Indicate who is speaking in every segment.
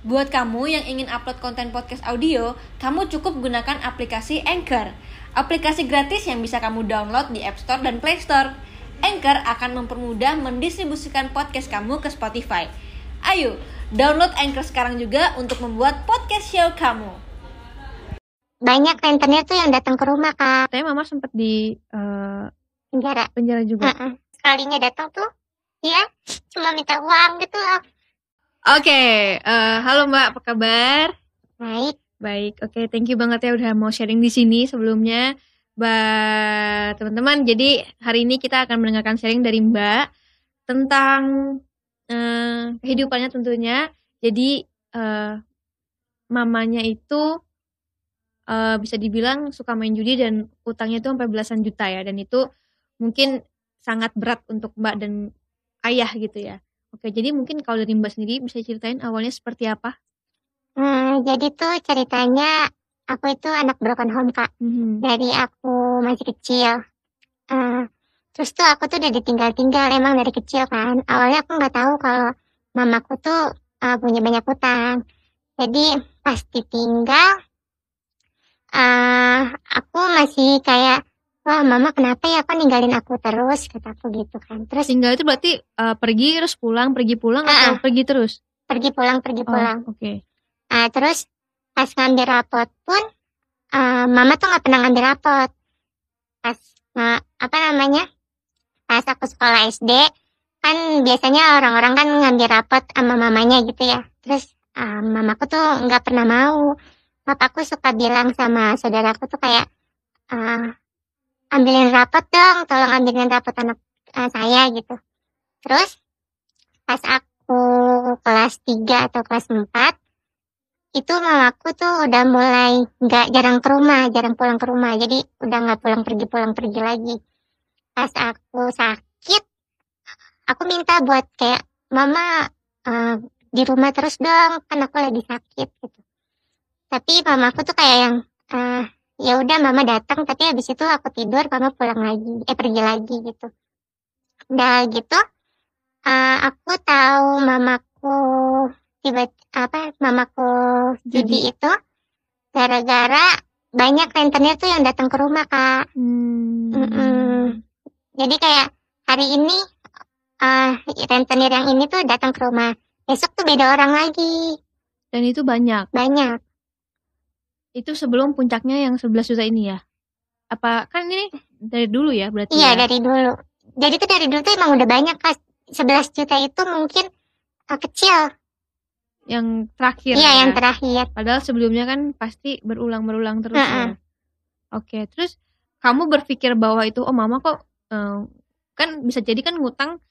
Speaker 1: Buat kamu yang ingin upload konten podcast audio, kamu cukup gunakan aplikasi Anchor. Aplikasi gratis yang bisa kamu download di App Store dan Play Store. Anchor akan mempermudah mendistribusikan podcast kamu ke Spotify. Ayo, download Anchor sekarang juga untuk membuat podcast show kamu.
Speaker 2: Banyak rentenir tuh yang datang ke rumah kak
Speaker 3: Katanya mama sempat di eh,
Speaker 2: penjara.
Speaker 3: penjara juga.
Speaker 2: Heeh. Sekalinya datang tuh, ya cuma minta uang gitu loh.
Speaker 3: Oke, eh, halo Mbak, apa kabar?
Speaker 2: Baik,
Speaker 3: Baik, oke, thank you banget ya udah mau sharing di sini sebelumnya. Mbak, teman-teman, jadi hari ini kita akan mendengarkan sharing dari Mbak tentang eh, kehidupannya tentunya. Jadi eh, mamanya itu eh, bisa dibilang suka main judi dan utangnya itu sampai belasan juta ya. Dan itu mungkin sangat berat untuk Mbak dan ayah gitu ya. Oke, jadi mungkin kalau dari Mbak sendiri bisa ceritain awalnya seperti apa?
Speaker 2: Hmm, jadi tuh ceritanya aku itu anak broken home kak.
Speaker 3: Mhm.
Speaker 2: Dari aku masih kecil. Eh, terus tuh aku tuh udah ditinggal-tinggal emang dari kecil kan. Awalnya aku nggak tahu kalau mamaku tuh eh, punya banyak utang. Jadi pas ditinggal, eh aku masih kayak, wah mama kenapa ya kok ninggalin aku terus kataku gitu kan. Terus
Speaker 3: Tinggal itu berarti eh, pergi terus pulang, pergi pulang atau
Speaker 2: Ah,
Speaker 3: pergi terus?
Speaker 2: pergi pulang pergi
Speaker 3: Oh,
Speaker 2: pulang.
Speaker 3: oke.
Speaker 2: Nah, terus pas ngambil rapot pun, eh, mama tuh nggak pernah ngambil rapot. Pas nggak apa namanya? Pas aku sekolah SD, kan biasanya orang-orang kan ngambil rapot sama mamanya gitu ya. Terus eh, mamaku tuh nggak pernah mau. Papaku suka bilang sama saudaraku tuh kayak, eh, ambilin rapot dong, tolong ambilin rapot anak eh, saya gitu. Terus pas aku kelas 3 atau kelas 4, itu mamaku tuh udah mulai nggak jarang ke rumah, jarang pulang ke rumah. Jadi udah nggak pulang pergi pulang pergi lagi. Pas aku sakit, aku minta buat kayak mama eh, di rumah terus dong, kan aku lagi sakit gitu. Tapi mamaku tuh kayak yang eh, ya udah mama datang, tapi habis itu aku tidur, mama pulang lagi, eh pergi lagi gitu. Udah gitu, eh, aku tahu mamaku tiba apa mamaku judi itu gara-gara banyak rentenir tuh yang datang ke rumah kak
Speaker 3: Hmm.
Speaker 2: Jadi kayak hari ini eh rentenir yang ini tuh datang ke rumah besok tuh beda orang lagi
Speaker 3: Dan itu banyak.
Speaker 2: banyak
Speaker 3: Itu sebelum puncaknya yang 11 juta ini ya? Apa kan ini dari dulu ya berarti
Speaker 2: iya
Speaker 3: ya?
Speaker 2: dari dulu jadi tuh dari dulu tuh emang udah banyak kak 11 juta itu mungkin eh, kecil
Speaker 3: Yang terakhir
Speaker 2: iya
Speaker 3: ya.
Speaker 2: yang terakhir
Speaker 3: Padahal sebelumnya kan pasti berulang-berulang terus
Speaker 2: Heeh.
Speaker 3: ya. Oke, terus kamu berpikir bahwa itu oh mama kok eh, kan bisa jadi kan ngutang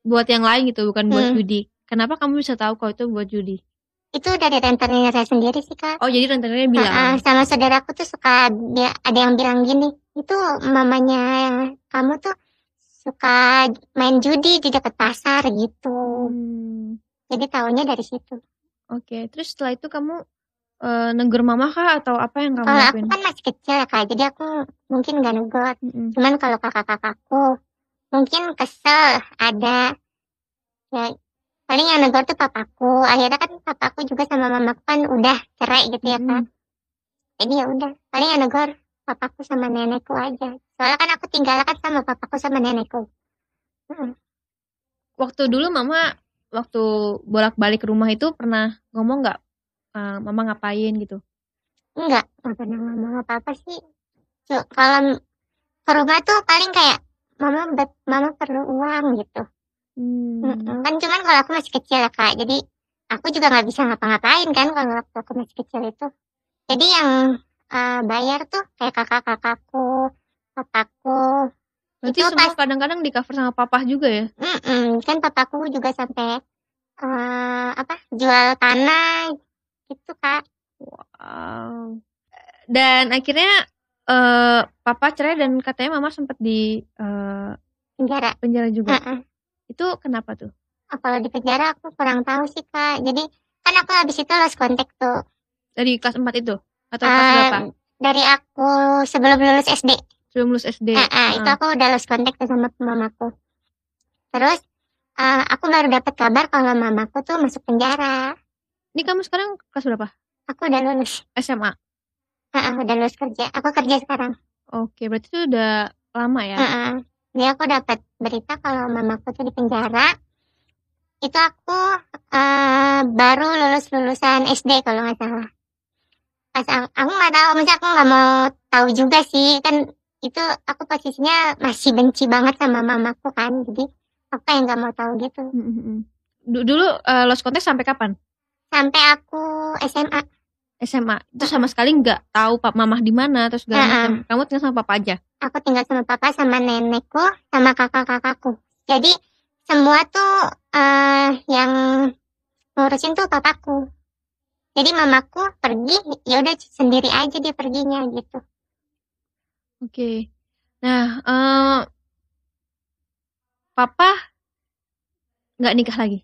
Speaker 3: buat yang lain gitu bukan buat
Speaker 2: Hmm.
Speaker 3: judi. Kenapa kamu bisa tahu kalau itu buat judi?
Speaker 2: Itu dari rentenir saya sendiri sih kak
Speaker 3: Oh, jadi rentenirnya bilang.
Speaker 2: Heeh, sama saudaraku tuh suka dia ada yang bilang gini, itu mamanya kamu tuh suka main judi di dekat pasar gitu.
Speaker 3: Hmm,
Speaker 2: Jadi taunya dari situ.
Speaker 3: Oke, terus setelah itu kamu eh, negur mama kah atau apa yang kamu
Speaker 2: Kalau aku kan masih kecil ya kak, jadi aku mungkin gak negot.
Speaker 3: Mm-mm.
Speaker 2: Cuman kalau kakak-kakakku mungkin kesel ada. Ya, paling yang negor tuh papaku. Akhirnya kan papaku juga sama mamaku kan udah cerai gitu ya kak.
Speaker 3: Mm.
Speaker 2: Jadi ya udah, paling yang negor papaku sama nenekku aja. Soalnya kan aku tinggal kan sama papaku sama nenekku. Mm.
Speaker 3: Waktu dulu mama waktu bolak-balik ke rumah itu pernah ngomong nggak eh, mama ngapain gitu?
Speaker 2: Enggak, nggak pernah ngomong apa-apa sih. Cu- Kalau ke rumah tuh paling kayak mama mama perlu uang gitu.
Speaker 3: Hmm.
Speaker 2: Mm-mm. Kan cuman kalau aku masih kecil ya kak, jadi aku juga nggak bisa ngapa-ngapain kan kalau waktu aku masih kecil itu. Jadi yang eh, bayar tuh kayak kakak-kakakku, papaku.
Speaker 3: Berarti
Speaker 2: Itu
Speaker 3: semua
Speaker 2: pas-
Speaker 3: kadang-kadang di cover sama papa juga ya?
Speaker 2: Mm-mm. Kan papaku juga sampai eh, apa jual tanah gitu kak.
Speaker 3: Wow. Dan akhirnya eh papa cerai dan katanya mama sempat di eh,
Speaker 2: Penjara.
Speaker 3: penjara juga.
Speaker 2: Heeh.
Speaker 3: Itu kenapa tuh?
Speaker 2: Kalau di penjara aku kurang tahu sih kak. Jadi kan aku habis itu lost kontak tuh.
Speaker 3: Dari kelas 4 itu atau kelas
Speaker 2: Eh,
Speaker 3: berapa?
Speaker 2: dari aku sebelum lulus SD.
Speaker 3: Sebelum lulus SD.
Speaker 2: Eh, eh, itu
Speaker 3: Ah.
Speaker 2: aku udah lost kontak tuh sama mamaku. Terus eh, aku baru dapat kabar kalau mamaku tuh masuk penjara.
Speaker 3: Ini kamu sekarang kelas berapa?
Speaker 2: Aku udah lulus.
Speaker 3: SMA.
Speaker 2: Heeh, udah lulus kerja. Aku kerja sekarang.
Speaker 3: Oke, berarti itu udah lama ya?
Speaker 2: Heeh. Jadi aku dapat berita kalau mamaku tuh di penjara. Itu aku eh, baru lulus lulusan SD kalau nggak salah. Pas aku, nggak tahu, maksudnya aku nggak mau tahu juga sih kan itu aku posisinya masih benci banget sama mamaku kan, jadi aku kayak nggak mau tahu gitu.
Speaker 3: Du- Dulu eh, lost contact sampai kapan?
Speaker 2: Sampai aku SMA,
Speaker 3: SMA. Itu sama sekali nggak tahu pak mamah di mana terus segala
Speaker 2: Heeh.
Speaker 3: macam. Kamu tinggal sama papa aja.
Speaker 2: aku tinggal sama papa sama nenekku sama kakak-kakakku. Jadi semua tuh eh yang ngurusin tuh papaku. Jadi mamaku pergi, ya udah sendiri aja dia perginya gitu.
Speaker 3: Oke. Nah, eh papa nggak nikah lagi.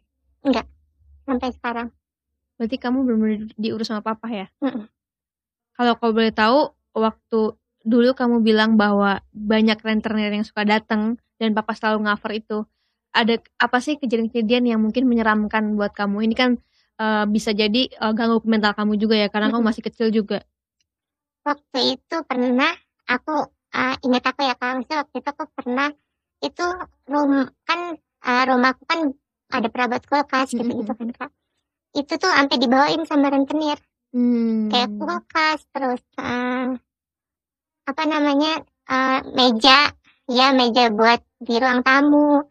Speaker 2: sampai sekarang.
Speaker 3: Berarti kamu benar-benar diurus sama papa ya?
Speaker 2: Mm-mm.
Speaker 3: Kalau kau boleh tahu, waktu dulu kamu bilang bahwa banyak rentenir yang suka datang dan papa selalu cover itu. Ada apa sih kejadian-kejadian yang mungkin menyeramkan buat kamu? Ini kan eh, bisa jadi eh, ganggu mental kamu juga ya, karena kamu
Speaker 2: Mm-mm.
Speaker 3: masih kecil juga.
Speaker 2: Waktu itu pernah aku eh, ingat aku ya kalau misalnya waktu itu aku pernah itu rum kan eh, rumahku kan ada perabot kulkas gitu gitu kan kak. Itu tuh sampai dibawain sama rentenir.
Speaker 3: Hmm.
Speaker 2: kayak kulkas terus eh, apa namanya eh, meja. Ya meja buat di ruang tamu.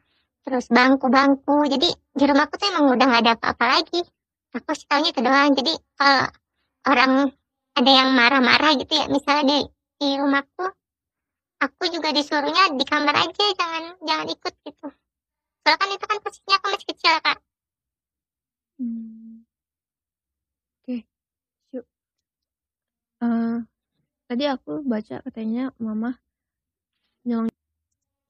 Speaker 2: Terus bangku-bangku. Jadi di rumahku tuh emang udah nggak ada apa-apa lagi. Aku sih taunya itu doang. Jadi kalau orang ada yang marah-marah gitu ya misalnya di di rumahku aku juga disuruhnya di kamar aja jangan jangan ikut gitu. Soalnya kan itu kan posisinya aku masih kecil kak
Speaker 3: Hmm. Oke, yuk. Eh, tadi aku baca katanya mama nyolong.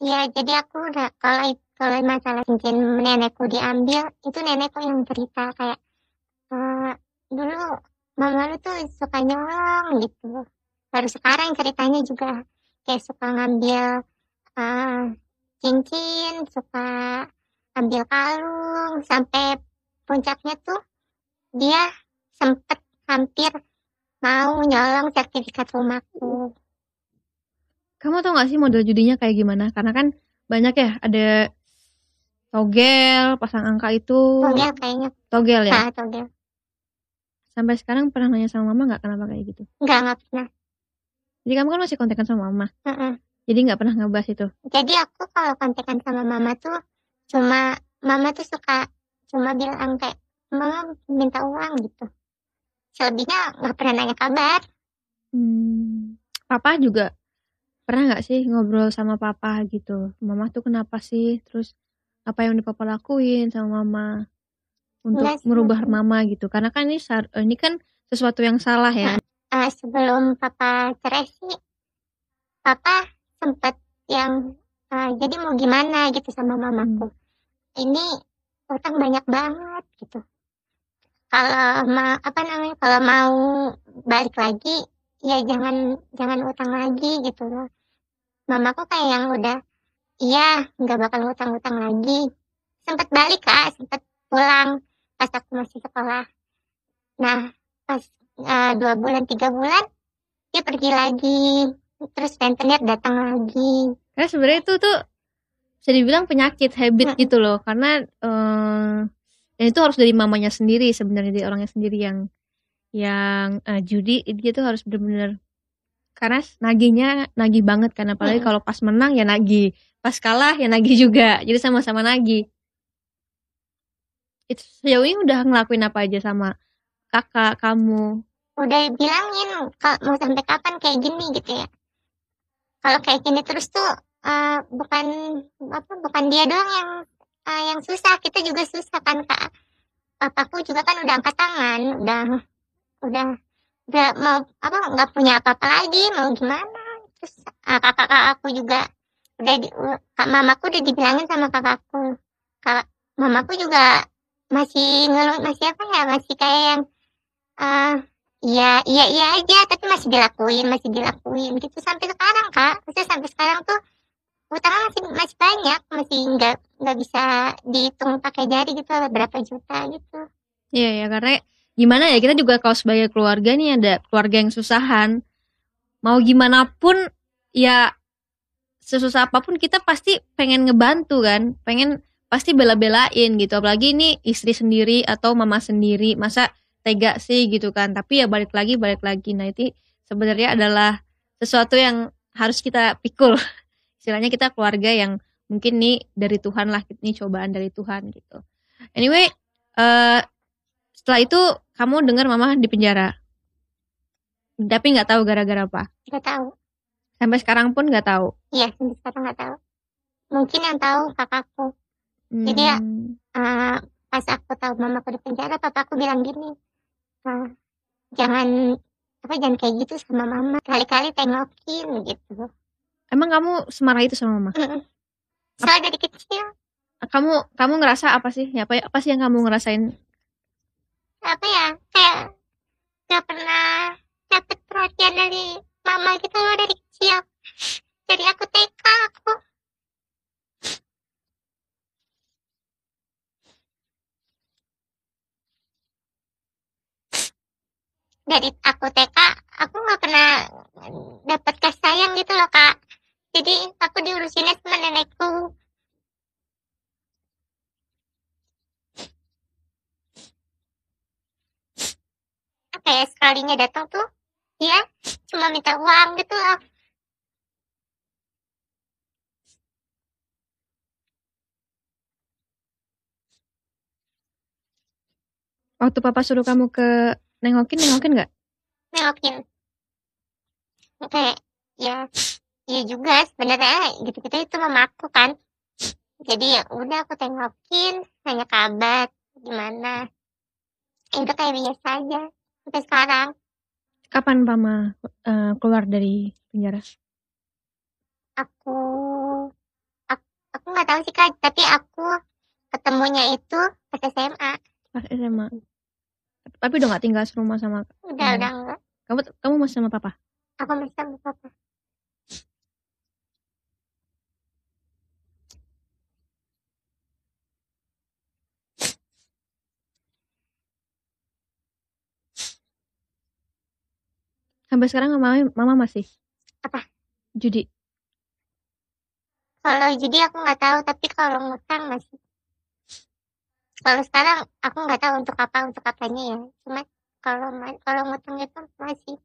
Speaker 2: Iya, jadi aku udah kalau kalau masalah cincin nenekku diambil, itu nenekku yang cerita kayak eh dulu mama lu tuh suka nyolong gitu. Baru sekarang ceritanya juga kayak suka ngambil eh cincin, suka ambil kalung, sampai puncaknya tuh dia sempet hampir mau nyolong sertifikat rumahku.
Speaker 3: Kamu tau gak sih model judinya kayak gimana? Karena kan banyak ya, ada togel, pasang angka itu,
Speaker 2: Togel kayaknya,
Speaker 3: togel ya.
Speaker 2: ah, togel.
Speaker 3: Sampai sekarang pernah nanya sama mama nggak kenapa kayak gitu?
Speaker 2: Enggak, enggak pernah.
Speaker 3: Jadi kamu kan masih kontekan sama mama,
Speaker 2: Heeh.
Speaker 3: jadi nggak pernah ngebahas itu.
Speaker 2: Jadi aku kalau kontekan sama mama tuh cuma mama tuh suka cuma bilang kayak mama minta uang gitu. Selebihnya nggak pernah nanya kabar.
Speaker 3: Hmm, papa juga pernah nggak sih ngobrol sama papa gitu? Mama tuh kenapa sih? Terus apa yang udah papa lakuin sama mama untuk
Speaker 2: Enggak sih,
Speaker 3: merubah
Speaker 2: enggak.
Speaker 3: mama gitu? Karena kan ini sar- ini kan sesuatu yang salah ya.
Speaker 2: Eh, sebelum papa cerai sih, papa sempet yang eh, jadi mau gimana gitu sama mamaku. Ini utang banyak banget gitu. Kalau ma apa namanya kalau mau balik lagi ya jangan jangan utang lagi gitu loh. Mamaku kayak yang udah iya nggak bakal utang-utang lagi. Sempet balik kak, sempet pulang pas aku masih sekolah. Nah pas eh, dua bulan tiga bulan dia pergi lagi terus rentenir datang lagi
Speaker 3: Karena sebenarnya itu tuh bisa dibilang penyakit habit
Speaker 2: Mm.
Speaker 3: gitu loh. Karena eh, dan itu harus dari mamanya sendiri sebenarnya dari orangnya sendiri yang yang eh, judi dia tuh harus bener-bener karena nagihnya nagih banget kan apalagi
Speaker 2: Mm.
Speaker 3: kalau pas menang ya nagih pas kalah ya nagih juga jadi sama-sama nagih. Itu sejauh ini udah ngelakuin apa aja sama kakak kamu?
Speaker 2: Udah bilangin kalau mau sampai kapan kayak gini? gitu ya. Kalau kayak gini terus tuh eh, bukan apa bukan dia doang yang eh, yang susah kita juga susah kan kak. Papaku juga kan udah angkat tangan udah udah udah mau apa nggak punya apa-apa lagi mau gimana? Terus eh, kakak aku juga udah di, kak mamaku udah dibilangin sama kakakku. Kak mamaku juga masih ngeluh masih apa ya masih kayak yang eh Iya, iya, iya aja, tapi masih dilakuin, masih dilakuin gitu. Sampai sekarang kak. Maksudnya sampai sekarang tuh utangnya masih masih banyak, masih nggak nggak bisa dihitung pakai jari gitu, berapa juta gitu.
Speaker 3: Iya ya karena gimana ya kita juga kalau sebagai keluarga nih ada keluarga yang susahan. Mau gimana pun ya sesusah apa pun kita pasti pengen ngebantu kan pengen pasti bela-belain gitu. Apalagi ini istri sendiri atau mama sendiri masa tega sih gitu kan. Tapi ya balik lagi balik lagi. Nah itu sebenarnya adalah sesuatu yang harus kita pikul. Istilahnya kita keluarga yang mungkin nih dari Tuhan lah ini cobaan dari Tuhan gitu anyway uh, setelah itu kamu dengar mama di penjara tapi nggak tahu gara-gara apa
Speaker 2: Gak tahu.
Speaker 3: sampai sekarang pun nggak tahu
Speaker 2: Iya, sampai sekarang nggak tahu. Mungkin yang tahu kakakku. Jadi ya,
Speaker 3: Hmm,
Speaker 2: Eh, pas aku tahu mama aku di penjara, papa aku bilang gini, "Eh, jangan apa jangan kayak gitu sama mama. Kali-kali tengokin gitu.
Speaker 3: emang kamu semarah itu sama mama.
Speaker 2: Soalnya dari kecil.
Speaker 3: Kamu kamu ngerasa apa sih? Ya apa apa sih yang kamu ngerasain?
Speaker 2: Apa ya? Kayak gak pernah dapet perhatian dari mama gitu loh dari kecil. Jadi aku TK aku. Dari aku TK aku nggak pernah dapat kasih sayang gitu loh kak. Jadi aku diurusinnya sama nenekku kayak sekalinya datang tuh dia cuma minta uang gitu loh
Speaker 3: waktu papa suruh kamu ke nengokin nengokin nggak?
Speaker 2: Nengokin. Kayak ya ya juga sebenarnya gitu-gitu itu mama aku kan. Jadi ya udah aku tengokin nanya kabar gimana. Itu kayak biasa aja sampai sekarang.
Speaker 3: Kapan mama eh, keluar dari penjara?
Speaker 2: Aku aku, aku nggak tahu sih kak. Tapi aku ketemunya itu pas SMA
Speaker 3: pas SMA tapi udah nggak tinggal serumah sama
Speaker 2: udah udah enggak
Speaker 3: kamu kamu masih sama papa?
Speaker 2: Aku masih sama papa
Speaker 3: sampai sekarang mama mama masih.
Speaker 2: Apa?
Speaker 3: judi.
Speaker 2: Kalau jadi aku nggak tahu tapi kalau ngutang masih kalau sekarang aku nggak tahu untuk apa untuk apanya ya. Cuma kalau kalau ngutang itu masih.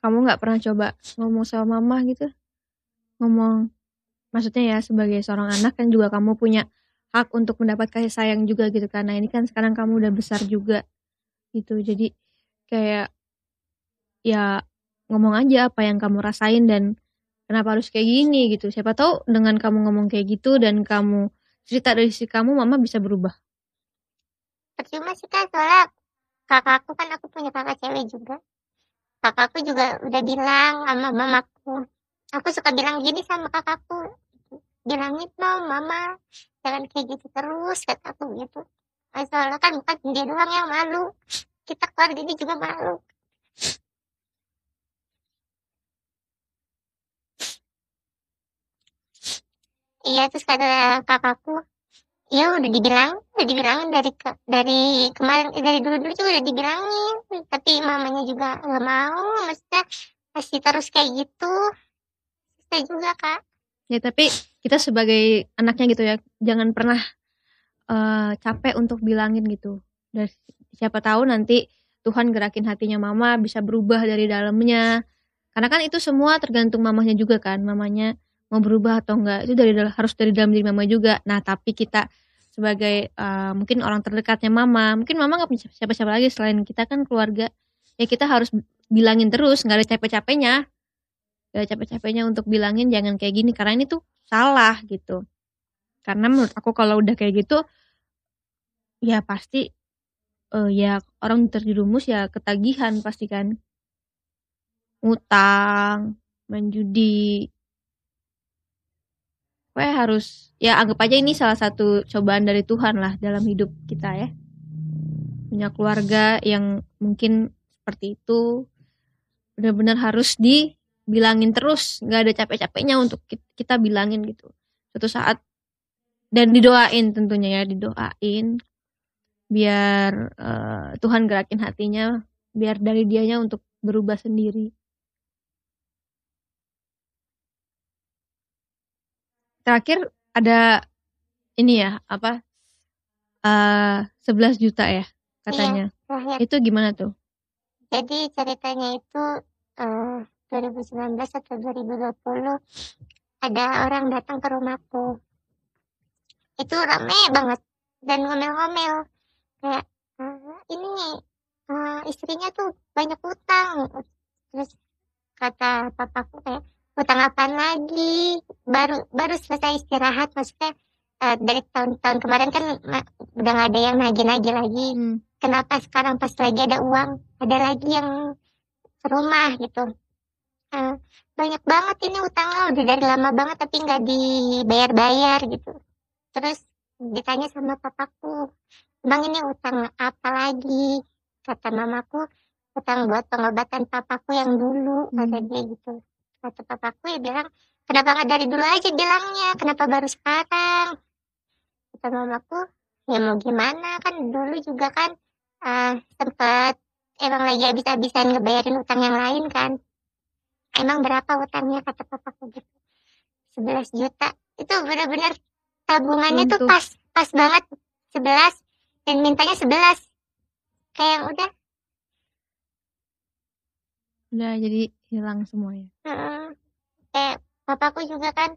Speaker 3: Kamu nggak pernah coba ngomong sama mama gitu? Ngomong maksudnya ya sebagai seorang anak kan juga kamu punya hak untuk mendapat kasih sayang juga gitu karena ini kan sekarang kamu udah besar juga gitu. Jadi kayak ya ngomong aja apa yang kamu rasain dan kenapa harus kayak gini gitu. Siapa tahu dengan kamu ngomong kayak gitu dan kamu cerita dari sisi kamu mama bisa berubah.
Speaker 2: Percuma sih kan soalnya kakakku kan aku punya kakak cewek juga. Kakakku juga udah bilang sama mamaku. Aku suka bilang gini sama kakakku bilangin dong mama jangan kayak gitu terus kataku gitu. Soalnya kan bukan dia doang yang malu. Kita keluarga ini juga malu iya terus kata kakakku ya udah dibilang udah dibilangin dari ke- dari kemarin eh, dari dulu dulu juga udah dibilangin tapi mamanya juga nggak mau maksudnya masih terus kayak gitu. Saya juga kak.
Speaker 3: Ya tapi kita sebagai anaknya gitu ya jangan pernah eh, capek untuk bilangin gitu. Dan siapa tahu nanti Tuhan gerakin hatinya mama bisa berubah dari dalamnya. Karena kan itu semua tergantung mamanya juga kan mamanya mau berubah atau enggak itu dari harus dari dalam diri mama juga. Nah tapi kita sebagai eh, mungkin orang terdekatnya mama mungkin mama nggak punya siapa-siapa lagi selain kita kan keluarga. Ya kita harus bilangin terus nggak ada capek-capeknya. Gak ada capek-capeknya untuk bilangin jangan kayak gini karena ini tuh salah gitu. Karena menurut aku kalau udah kayak gitu ya pasti eh, ya orang terjerumus ya ketagihan pasti kan. Utang main Pokoknya harus ya anggap aja ini salah satu cobaan dari Tuhan lah dalam hidup kita ya. Punya keluarga yang mungkin seperti itu benar-benar harus dibilangin terus. Nggak ada capek-capeknya untuk ki- kita bilangin gitu. Suatu saat dan didoain tentunya ya didoain biar eh, Tuhan gerakin hatinya biar dari dianya untuk berubah sendiri terakhir ada ini ya apa eh 11 juta ya katanya
Speaker 2: terakhir
Speaker 3: itu gimana tuh
Speaker 2: Jadi ceritanya itu eh 2019 atau 2020 ada orang datang ke rumahku. Itu rame banget dan ngomel-ngomel kayak "Eh, ini eh, istrinya tuh banyak utang. Terus kata papaku kayak utang apaan lagi? Baru baru selesai istirahat maksudnya eh, dari tahun-tahun kemarin kan udah nggak ada yang nagih-nagih lagi.
Speaker 3: Hmm,
Speaker 2: kenapa sekarang pas lagi ada uang ada lagi yang ke rumah gitu? Eh, banyak banget ini utangnya udah dari lama banget tapi nggak dibayar-bayar gitu. Terus ditanya sama papaku bang ini utang apa lagi? Kata mamaku utang buat pengobatan papaku yang dulu kata
Speaker 3: Hmm.
Speaker 2: dia gitu kata papaku ya bilang kenapa nggak dari dulu aja bilangnya? Kenapa baru sekarang? Kata mamaku ya mau gimana? Kan dulu juga kan eh sempat emang lagi habis-habisan ngebayarin utang yang lain kan. Emang berapa utangnya? kata papaku gitu. 11 juta. Itu benar-benar tabungannya tuh
Speaker 3: Untuk-
Speaker 2: pas pas banget. 11 dan mintanya 11 kayak yang udah
Speaker 3: udah jadi hilang semuanya.
Speaker 2: Heeh. kayak papaku juga kan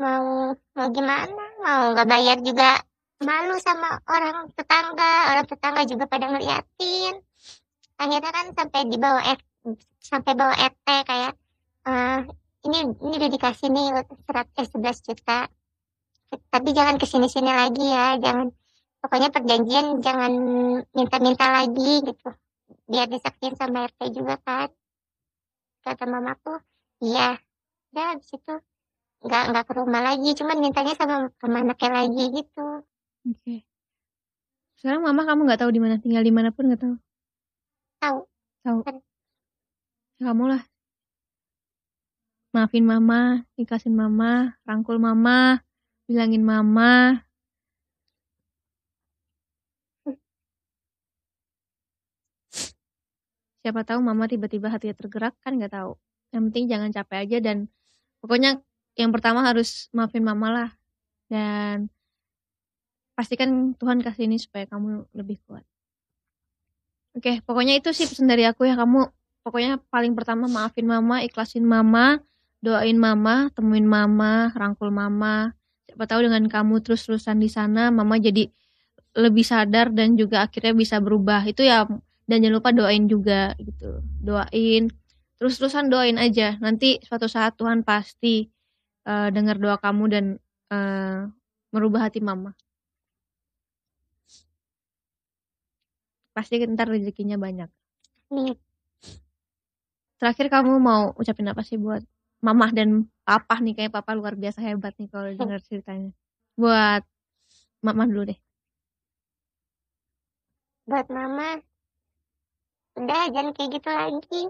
Speaker 2: mau mau gimana? Mau nggak bayar juga. Malu sama orang tetangga. Orang tetangga juga pada ngeliatin. Akhirnya kan sampai dibawa F, sampai bawa RT kayak eh ini ini udah dikasih nih serat eh 11 juta. Tapi jangan ke sini sini lagi ya. Jangan pokoknya perjanjian jangan minta-minta lagi gitu. Biar disaksiin sama RT juga kan kata mamaku iya udah habis itu nggak nggak ke rumah lagi cuman mintanya sama sama anaknya lagi gitu.
Speaker 3: Oke. Sekarang mama kamu nggak tahu di mana tinggal di mana pun nggak tahu?
Speaker 2: Tahu.
Speaker 3: Tahu. Ya, kamu lah. Maafin mama ikhlasin mama rangkul mama bilangin mama siapa tahu mama tiba-tiba hatinya tergerak kan nggak tahu. Yang penting jangan capek aja dan pokoknya yang pertama harus maafin mama lah. Dan pastikan Tuhan kasih ini supaya kamu lebih kuat. Oke pokoknya itu sih pesan dari aku ya. Kamu pokoknya paling pertama maafin mama ikhlasin mama doain mama temuin mama rangkul mama. Siapa tahu dengan kamu terus-terusan di sana mama jadi lebih sadar dan juga akhirnya bisa berubah. Itu ya dan jangan lupa doain juga gitu. Doain. Terus-terusan doain aja. Nanti suatu saat Tuhan pasti eh, dengar doa kamu dan eh, merubah hati mama. Pasti ntar rezekinya banyak.
Speaker 2: Nih
Speaker 3: terakhir kamu mau ucapin apa sih buat mamah dan papa nih? Kayak papa luar biasa hebat nih kalau dengar ceritanya. Buat mama dulu deh.
Speaker 2: Buat mama udah jangan kayak gitu lagi.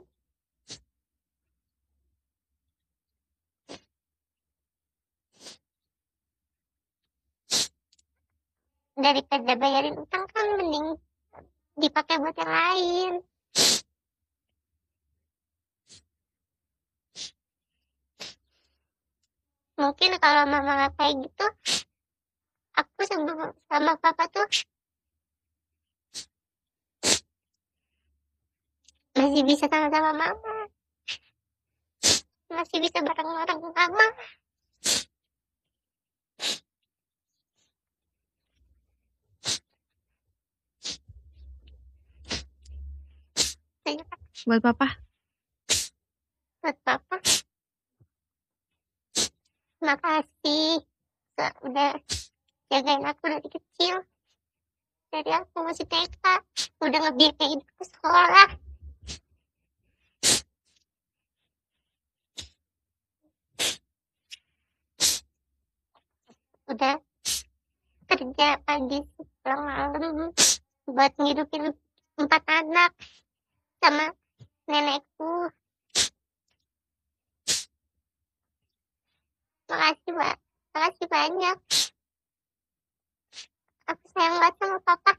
Speaker 2: Daripada bayarin utang kan mending dipakai buat yang lain. Mungkin kalau mama nggak kayak gitu aku sebelum sama papa tuh masih bisa sama-sama mama. Masih bisa bareng-bareng mama Terima kasih
Speaker 3: buat papa?
Speaker 2: Buat papa? Makasih. Udah jagain aku dari kecil. Dari aku masih TK udah ngebiayain aku sekolah udah kerja pagi pulang malam buat ngidupin empat anak sama nenekku. Makasih mbak makasih banyak. Aku sayang banget sama papa